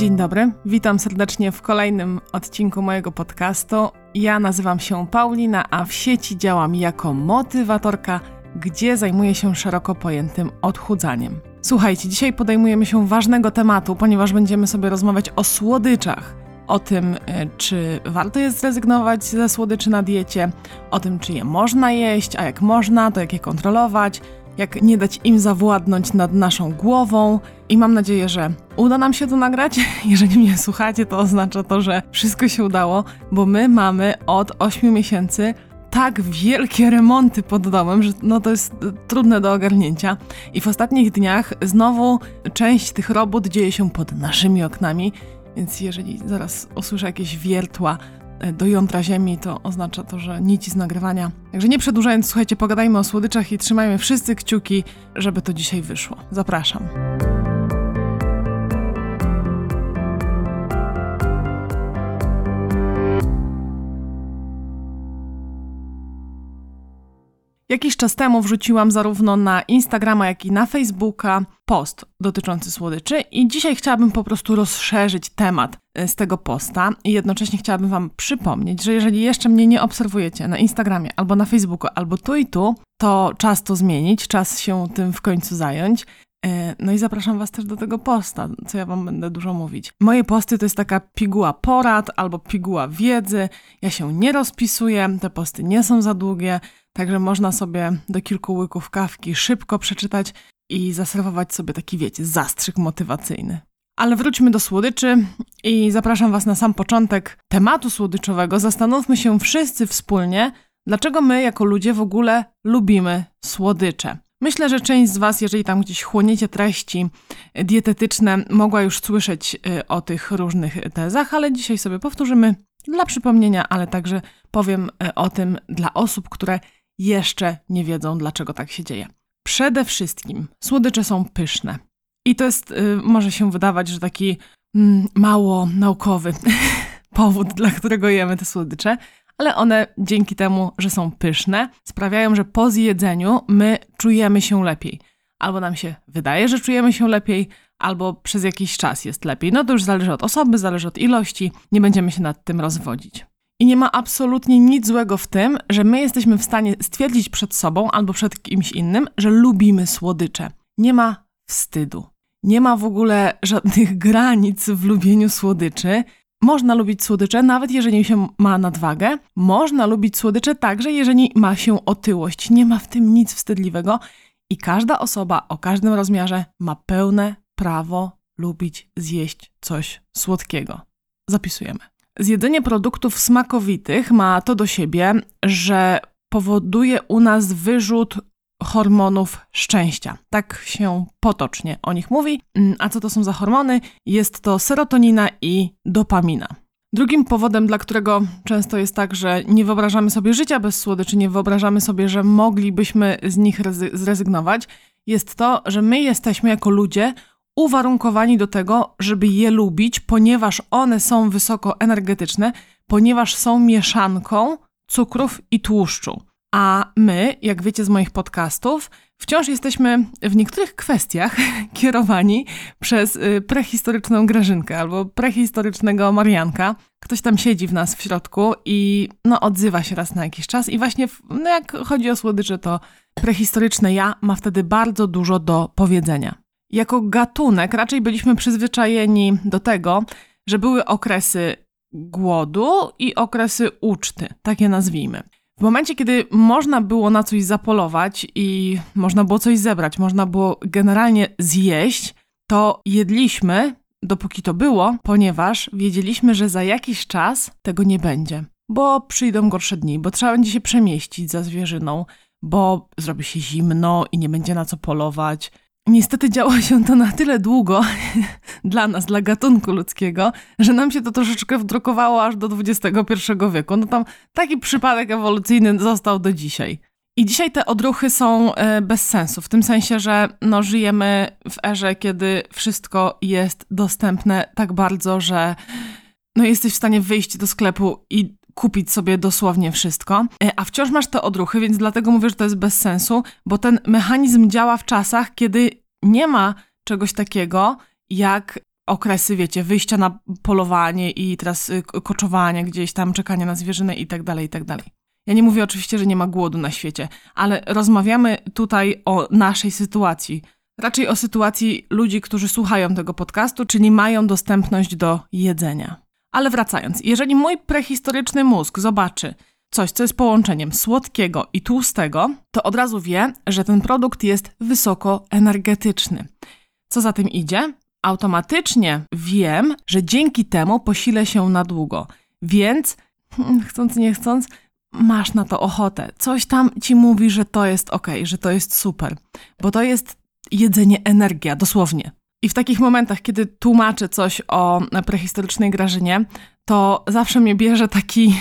Dzień dobry, witam serdecznie w kolejnym odcinku mojego podcastu. Ja nazywam się Paulina, a w sieci działam jako motywatorka, gdzie zajmuję się szeroko pojętym odchudzaniem. Słuchajcie, dzisiaj podejmujemy się ważnego tematu, ponieważ będziemy sobie rozmawiać o słodyczach. O tym, e, czy warto jest zrezygnować ze słodyczy na diecie, o tym, czy je można jeść, a jak można, to jak je kontrolować, jak nie dać im zawładnąć nad naszą głową. I mam nadzieję, że uda nam się to nagrać. Jeżeli mnie słuchacie, to oznacza to, że wszystko się udało, bo my mamy od 8 miesięcy tak wielkie remonty pod domem, że no to jest trudne do ogarnięcia. I w ostatnich dniach znowu część tych robót dzieje się pod naszymi oknami, więc jeżeli zaraz usłyszę jakieś wiertła do jądra ziemi, to oznacza to, że nici z nagrywania. Także nie przedłużając, słuchajcie, pogadajmy o słodyczach i trzymajmy wszyscy kciuki, żeby to dzisiaj wyszło. Zapraszam. Jakiś czas temu wrzuciłam zarówno na Instagrama, jak i na Facebooka post dotyczący słodyczy i dzisiaj chciałabym po prostu rozszerzyć temat e, z tego posta i jednocześnie chciałabym Wam przypomnieć, że jeżeli jeszcze mnie nie obserwujecie na Instagramie albo na Facebooku, albo tu i tu, to czas to zmienić, czas się tym w końcu zająć. E, no i zapraszam Was też do tego posta, co ja Wam będę dużo mówić. Moje posty to jest taka piguła porad albo piguła wiedzy. Ja się nie rozpisuję, te posty nie są za długie, także można sobie do kilku łyków kawki szybko przeczytać i zaserwować sobie taki, wiecie, zastrzyk motywacyjny. Ale wróćmy do słodyczy i zapraszam Was na sam początek tematu słodyczowego. Zastanówmy się wszyscy wspólnie, dlaczego my jako ludzie w ogóle lubimy słodycze. Myślę, że część z Was, jeżeli tam gdzieś chłoniecie treści dietetyczne, mogła już słyszeć y, o tych różnych tezach, ale dzisiaj sobie powtórzymy dla przypomnienia, ale także powiem y, o tym dla osób, które jeszcze nie wiedzą, dlaczego tak się dzieje. Przede wszystkim słodycze są pyszne. I to jest, y, może się wydawać, że taki mm, mało naukowy powód, dla którego jemy te słodycze, ale one dzięki temu, że są pyszne, sprawiają, że po zjedzeniu my czujemy się lepiej. Albo nam się wydaje, że czujemy się lepiej, albo przez jakiś czas jest lepiej. No to już zależy od osoby, zależy od ilości, nie będziemy się nad tym rozwodzić. I nie ma absolutnie nic złego w tym, że my jesteśmy w stanie stwierdzić przed sobą albo przed kimś innym, że lubimy słodycze. Nie ma wstydu. Nie ma w ogóle żadnych granic w lubieniu słodyczy. Można lubić słodycze, nawet jeżeli się ma nadwagę. Można lubić słodycze także, jeżeli ma się otyłość. Nie ma w tym nic wstydliwego i każda osoba o każdym rozmiarze ma pełne prawo lubić zjeść coś słodkiego. Zapisujemy. Zjedzenie produktów smakowitych ma to do siebie, że powoduje u nas wyrzut hormonów szczęścia. Tak się potocznie o nich mówi. Mm, a co to są za hormony? Jest to serotonina i dopamina. Drugim powodem, dla którego często jest tak, że nie wyobrażamy sobie życia bez słodyczy, nie wyobrażamy sobie, że moglibyśmy z nich zrezygnować, jest to, że my jesteśmy jako ludzie uwarunkowani do tego, żeby je lubić, ponieważ one są wysoko energetyczne, ponieważ są mieszanką cukrów i tłuszczu. A my, jak wiecie z moich podcastów, wciąż jesteśmy w niektórych kwestiach kierowani przez y, prehistoryczną Grażynkę albo prehistorycznego Marianka. Ktoś tam siedzi w nas w środku i no, odzywa się raz na jakiś czas. I właśnie no, jak chodzi o słodycze, to prehistoryczne ja ma wtedy bardzo dużo do powiedzenia. Jako gatunek raczej byliśmy przyzwyczajeni do tego, że były okresy głodu i okresy uczty, takie nazwijmy. W momencie, kiedy można było na coś zapolować i można było coś zebrać, można było generalnie zjeść, to jedliśmy, dopóki to było, ponieważ wiedzieliśmy, że za jakiś czas tego nie będzie. Bo przyjdą gorsze dni, bo trzeba będzie się przemieścić za zwierzyną, bo zrobi się zimno i nie będzie na co polować, Niestety działo się to na tyle długo dla nas, dla gatunku ludzkiego, że nam się to troszeczkę wdrukowało aż do XXI wieku. No tam taki przypadek ewolucyjny został do dzisiaj. I dzisiaj te odruchy są e, bez sensu, w tym sensie, że no, żyjemy w erze, kiedy wszystko jest dostępne tak bardzo, że no, jesteś w stanie wyjść do sklepu i kupić sobie dosłownie wszystko, e, a wciąż masz te odruchy, więc dlatego mówię, że to jest bez sensu, bo ten mechanizm działa w czasach, kiedy nie ma czegoś takiego jak okresy, wiecie, wyjścia na polowanie i teraz y, koczowania gdzieś tam, czekania na zwierzynę i tak dalej, i tak dalej. Ja nie mówię oczywiście, że nie ma głodu na świecie, ale rozmawiamy tutaj o naszej sytuacji. Raczej o sytuacji ludzi, którzy słuchają tego podcastu, czyli mają dostępność do jedzenia. Ale wracając, jeżeli mój prehistoryczny mózg zobaczy coś, co jest połączeniem słodkiego i tłustego, to od razu wie, że ten produkt jest wysoko energetyczny. Co za tym idzie? Automatycznie wiem, że dzięki temu posilę się na długo. Więc, hmm, chcąc nie chcąc, masz na to ochotę. Coś tam ci mówi, że to jest ok, że to jest super, bo to jest jedzenie energia, dosłownie. I w takich momentach, kiedy tłumaczę coś o prehistorycznej Grażynie, to zawsze mnie bierze taki,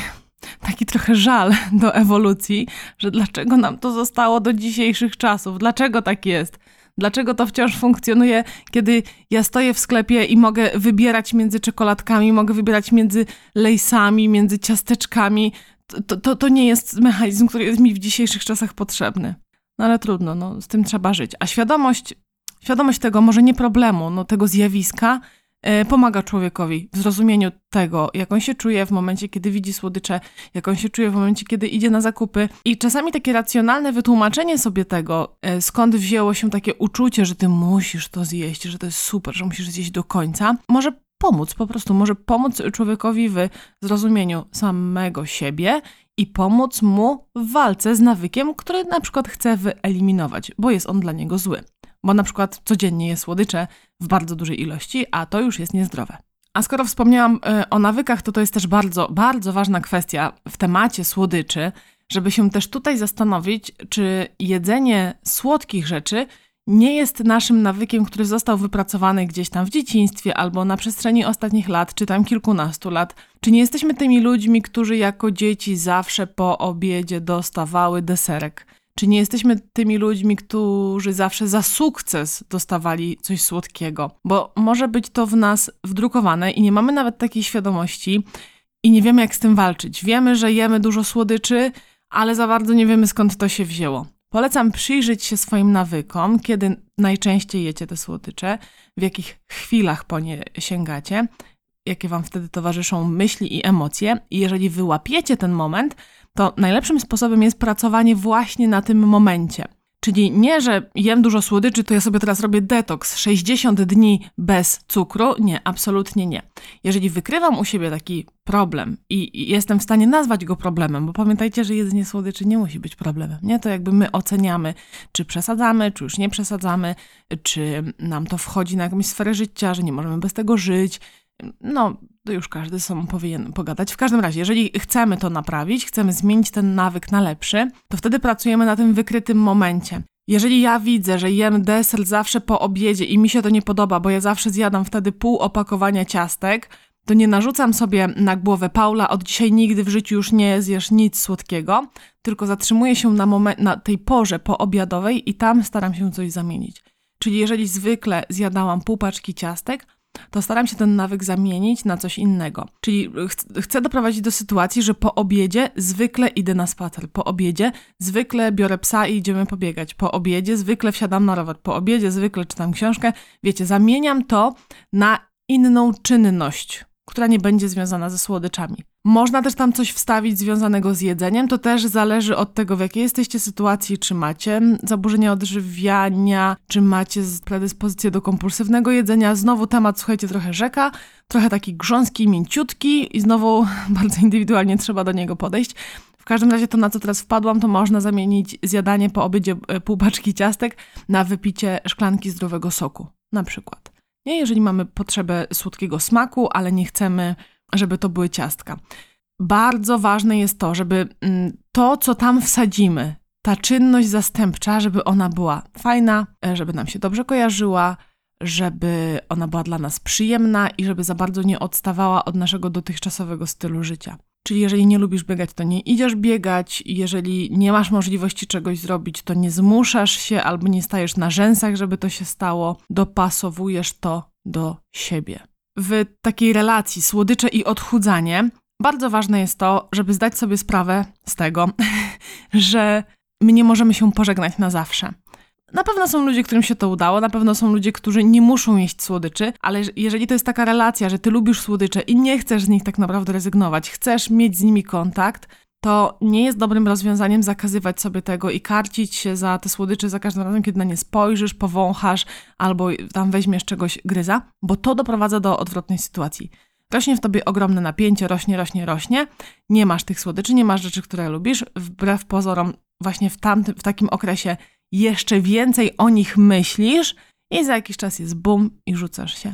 taki trochę żal do ewolucji, że dlaczego nam to zostało do dzisiejszych czasów, dlaczego tak jest. Dlaczego to wciąż funkcjonuje, kiedy ja stoję w sklepie i mogę wybierać między czekoladkami, mogę wybierać między lejsami, między ciasteczkami? To, to, to nie jest mechanizm, który jest mi w dzisiejszych czasach potrzebny. No ale trudno, no, z tym trzeba żyć. A świadomość, świadomość tego, może nie problemu, no, tego zjawiska, pomaga człowiekowi w zrozumieniu tego, jak on się czuje w momencie, kiedy widzi słodycze, jak on się czuje w momencie, kiedy idzie na zakupy. I czasami takie racjonalne wytłumaczenie sobie tego, e, skąd wzięło się takie uczucie, że ty musisz to zjeść, że to jest super, że musisz zjeść do końca, może pomóc, po prostu może pomóc człowiekowi w zrozumieniu samego siebie i pomóc mu w walce z nawykiem, który na przykład chce wyeliminować, bo jest on dla niego zły bo na przykład codziennie je słodycze w bardzo dużej ilości, a to już jest niezdrowe. A skoro wspomniałam e, o nawykach, to to jest też bardzo, bardzo ważna kwestia w temacie słodyczy, żeby się też tutaj zastanowić, czy jedzenie słodkich rzeczy nie jest naszym nawykiem, który został wypracowany gdzieś tam w dzieciństwie albo na przestrzeni ostatnich lat, czy tam kilkunastu lat. Czy nie jesteśmy tymi ludźmi, którzy jako dzieci zawsze po obiedzie dostawały deserek? Czy nie jesteśmy tymi ludźmi, którzy zawsze za sukces dostawali coś słodkiego? Bo może być to w nas wdrukowane i nie mamy nawet takiej świadomości i nie wiemy, jak z tym walczyć. Wiemy, że jemy dużo słodyczy, ale za bardzo nie wiemy, skąd to się wzięło. Polecam przyjrzeć się swoim nawykom, kiedy najczęściej jecie te słodycze, w jakich chwilach po nie sięgacie, jakie wam wtedy towarzyszą myśli i emocje. I jeżeli wyłapiecie ten moment, to najlepszym sposobem jest pracowanie właśnie na tym momencie. Czyli nie, że jem dużo słodyczy, to ja sobie teraz robię detoks 60 dni bez cukru. Nie, absolutnie nie. Jeżeli wykrywam u siebie taki problem i jestem w stanie nazwać go problemem, bo pamiętajcie, że jedzenie słodyczy nie musi być problemem, nie? To jakby my oceniamy, czy przesadzamy, czy już nie przesadzamy, czy nam to wchodzi na jakąś sferę życia, że nie możemy bez tego żyć, no, już każdy sobą powinien pogadać. W każdym razie, jeżeli chcemy to naprawić, chcemy zmienić ten nawyk na lepszy, to wtedy pracujemy na tym wykrytym momencie. Jeżeli ja widzę, że jem deser zawsze po obiedzie i mi się to nie podoba, bo ja zawsze zjadam wtedy pół opakowania ciastek, to nie narzucam sobie na głowę Paula, od dzisiaj nigdy w życiu już nie zjesz nic słodkiego, tylko zatrzymuję się na, moment, na tej porze poobiadowej i tam staram się coś zamienić. Czyli jeżeli zwykle zjadałam pół paczki ciastek, to staram się ten nawyk zamienić na coś innego. Czyli ch chcę doprowadzić do sytuacji, że po obiedzie zwykle idę na spacer. Po obiedzie zwykle biorę psa i idziemy pobiegać. Po obiedzie zwykle wsiadam na rower. Po obiedzie zwykle czytam książkę. Wiecie, zamieniam to na inną czynność, która nie będzie związana ze słodyczami. Można też tam coś wstawić związanego z jedzeniem. To też zależy od tego, w jakiej jesteście sytuacji, czy macie zaburzenia odżywiania, czy macie predyspozycję do kompulsywnego jedzenia. Znowu temat, słuchajcie, trochę rzeka, trochę taki grząski, mięciutki i znowu bardzo indywidualnie trzeba do niego podejść. W każdym razie to, na co teraz wpadłam, to można zamienić zjadanie po obiedzie e, pół paczki ciastek na wypicie szklanki zdrowego soku, na przykład. Nie, jeżeli mamy potrzebę słodkiego smaku, ale nie chcemy żeby to były ciastka. Bardzo ważne jest to, żeby mm, to, co tam wsadzimy, ta czynność zastępcza, żeby ona była fajna, e, żeby nam się dobrze kojarzyła, żeby ona była dla nas przyjemna i żeby za bardzo nie odstawała od naszego dotychczasowego stylu życia. Czyli jeżeli nie lubisz biegać, to nie idziesz biegać, jeżeli nie masz możliwości czegoś zrobić, to nie zmuszasz się albo nie stajesz na rzęsach, żeby to się stało, dopasowujesz to do siebie. W takiej relacji słodycze i odchudzanie, bardzo ważne jest to, żeby zdać sobie sprawę z tego, że my nie możemy się pożegnać na zawsze. Na pewno są ludzie, którym się to udało, na pewno są ludzie, którzy nie muszą jeść słodyczy, ale jeżeli to jest taka relacja, że ty lubisz słodycze i nie chcesz z nich tak naprawdę rezygnować, chcesz mieć z nimi kontakt, to nie jest dobrym rozwiązaniem zakazywać sobie tego i karcić się za te słodycze za każdym razem, kiedy na nie spojrzysz, powąchasz albo tam weźmiesz czegoś gryza, bo to doprowadza do odwrotnej sytuacji. Rośnie w tobie ogromne napięcie, rośnie, rośnie, rośnie. Nie masz tych słodyczy, nie masz rzeczy, które lubisz. Wbrew pozorom, właśnie w, tamtym, w takim okresie jeszcze więcej o nich myślisz i za jakiś czas jest bum i rzucasz się.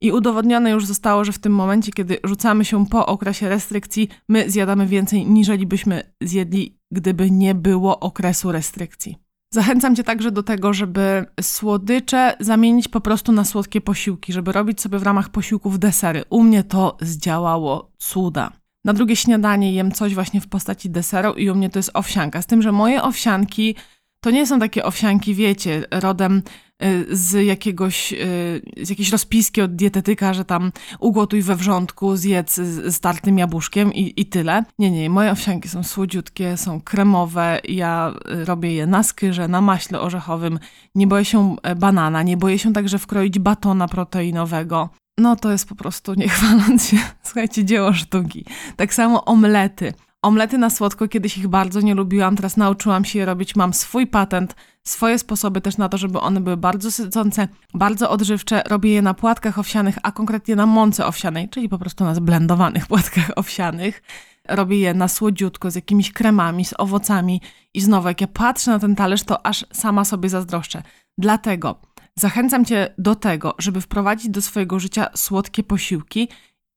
I udowodnione już zostało, że w tym momencie, kiedy rzucamy się po okresie restrykcji, my zjadamy więcej, niżeli byśmy zjedli, gdyby nie było okresu restrykcji. Zachęcam Cię także do tego, żeby słodycze zamienić po prostu na słodkie posiłki, żeby robić sobie w ramach posiłków desery. U mnie to zdziałało cuda. Na drugie śniadanie jem coś właśnie w postaci deseru i u mnie to jest owsianka. Z tym, że moje owsianki to nie są takie owsianki, wiecie, rodem y, z jakiegoś, y, z jakiejś rozpiski od dietetyka, że tam ugotuj we wrzątku, zjedz z tartym jabłuszkiem i, i tyle. Nie, nie, moje owsianki są słodziutkie, są kremowe, ja y, robię je na skyrze, na maśle orzechowym, nie boję się e, banana, nie boję się także wkroić batona proteinowego. No to jest po prostu, nie chwaląc się, słuchajcie, dzieło sztuki. Tak samo omlety. Omlety na słodko kiedyś ich bardzo nie lubiłam, teraz nauczyłam się je robić. Mam swój patent, swoje sposoby też na to, żeby one były bardzo sycące, bardzo odżywcze. Robię je na płatkach owsianych, a konkretnie na mące owsianej, czyli po prostu na zblendowanych płatkach owsianych. Robię je na słodziutko, z jakimiś kremami, z owocami i znowu, jak ja patrzę na ten talerz, to aż sama sobie zazdroszczę. Dlatego zachęcam Cię do tego, żeby wprowadzić do swojego życia słodkie posiłki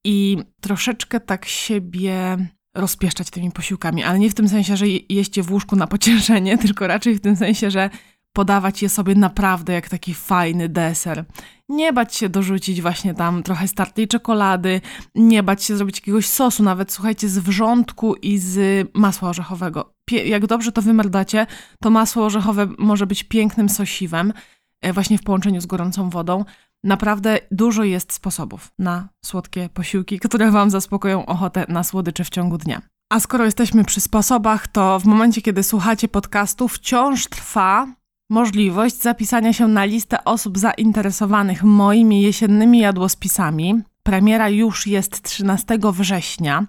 i troszeczkę tak siebie rozpieszczać tymi posiłkami, ale nie w tym sensie, że jeście w łóżku na pocieszenie, tylko raczej w tym sensie, że podawać je sobie naprawdę jak taki fajny deser. Nie bać się dorzucić właśnie tam trochę startej czekolady, nie bać się zrobić jakiegoś sosu, nawet słuchajcie, z wrzątku i z masła orzechowego. Pie jak dobrze to wymerdacie, to masło orzechowe może być pięknym sosiwem, e, właśnie w połączeniu z gorącą wodą. Naprawdę dużo jest sposobów na słodkie posiłki, które Wam zaspokoją ochotę na słodycze w ciągu dnia. A skoro jesteśmy przy sposobach, to w momencie, kiedy słuchacie podcastu, wciąż trwa możliwość zapisania się na listę osób zainteresowanych moimi jesiennymi jadłospisami. Premiera już jest 13 września,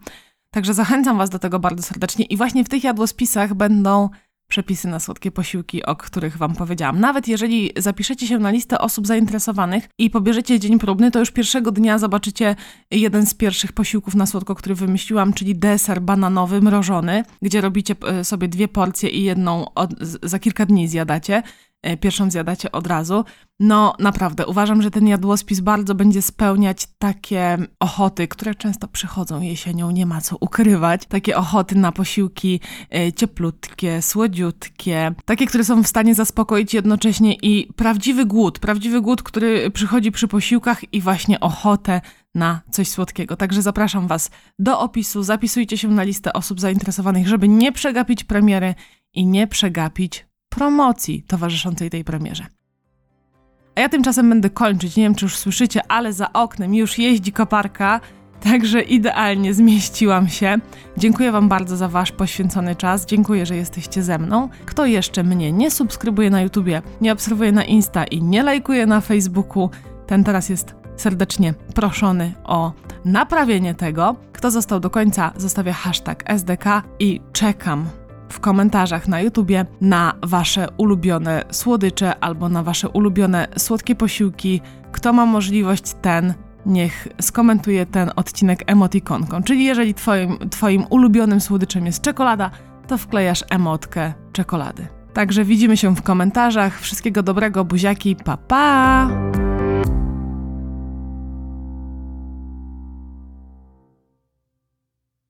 także zachęcam Was do tego bardzo serdecznie. I właśnie w tych jadłospisach będą przepisy na słodkie posiłki, o których Wam powiedziałam. Nawet jeżeli zapiszecie się na listę osób zainteresowanych i pobierzecie dzień próbny, to już pierwszego dnia zobaczycie jeden z pierwszych posiłków na słodko, który wymyśliłam, czyli deser bananowy mrożony, gdzie robicie e, sobie dwie porcje i jedną od, za kilka dni zjadacie. E, pierwszą zjadacie od razu. No naprawdę, uważam, że ten jadłospis bardzo będzie spełniać takie ochoty, które często przychodzą jesienią, nie ma co ukrywać. Takie ochoty na posiłki e, cieplutkie, słodziutkie, takie, które są w stanie zaspokoić jednocześnie i prawdziwy głód, prawdziwy głód, który przychodzi przy posiłkach i właśnie ochotę na coś słodkiego. Także zapraszam Was do opisu, zapisujcie się na listę osób zainteresowanych, żeby nie przegapić premiery i nie przegapić promocji towarzyszącej tej premierze. A ja tymczasem będę kończyć. Nie wiem, czy już słyszycie, ale za oknem już jeździ koparka, także idealnie zmieściłam się. Dziękuję Wam bardzo za Wasz poświęcony czas. Dziękuję, że jesteście ze mną. Kto jeszcze mnie nie subskrybuje na YouTubie, nie obserwuje na Insta i nie lajkuje na Facebooku, ten teraz jest serdecznie proszony o naprawienie tego. Kto został do końca, zostawia hashtag SDK i czekam w komentarzach na YouTubie na wasze ulubione słodycze albo na wasze ulubione słodkie posiłki. Kto ma możliwość, ten niech skomentuje ten odcinek emotikonką. Czyli jeżeli twoim, twoim ulubionym słodyczem jest czekolada, to wklejasz emotkę czekolady. Także widzimy się w komentarzach. Wszystkiego dobrego, buziaki, pa pa!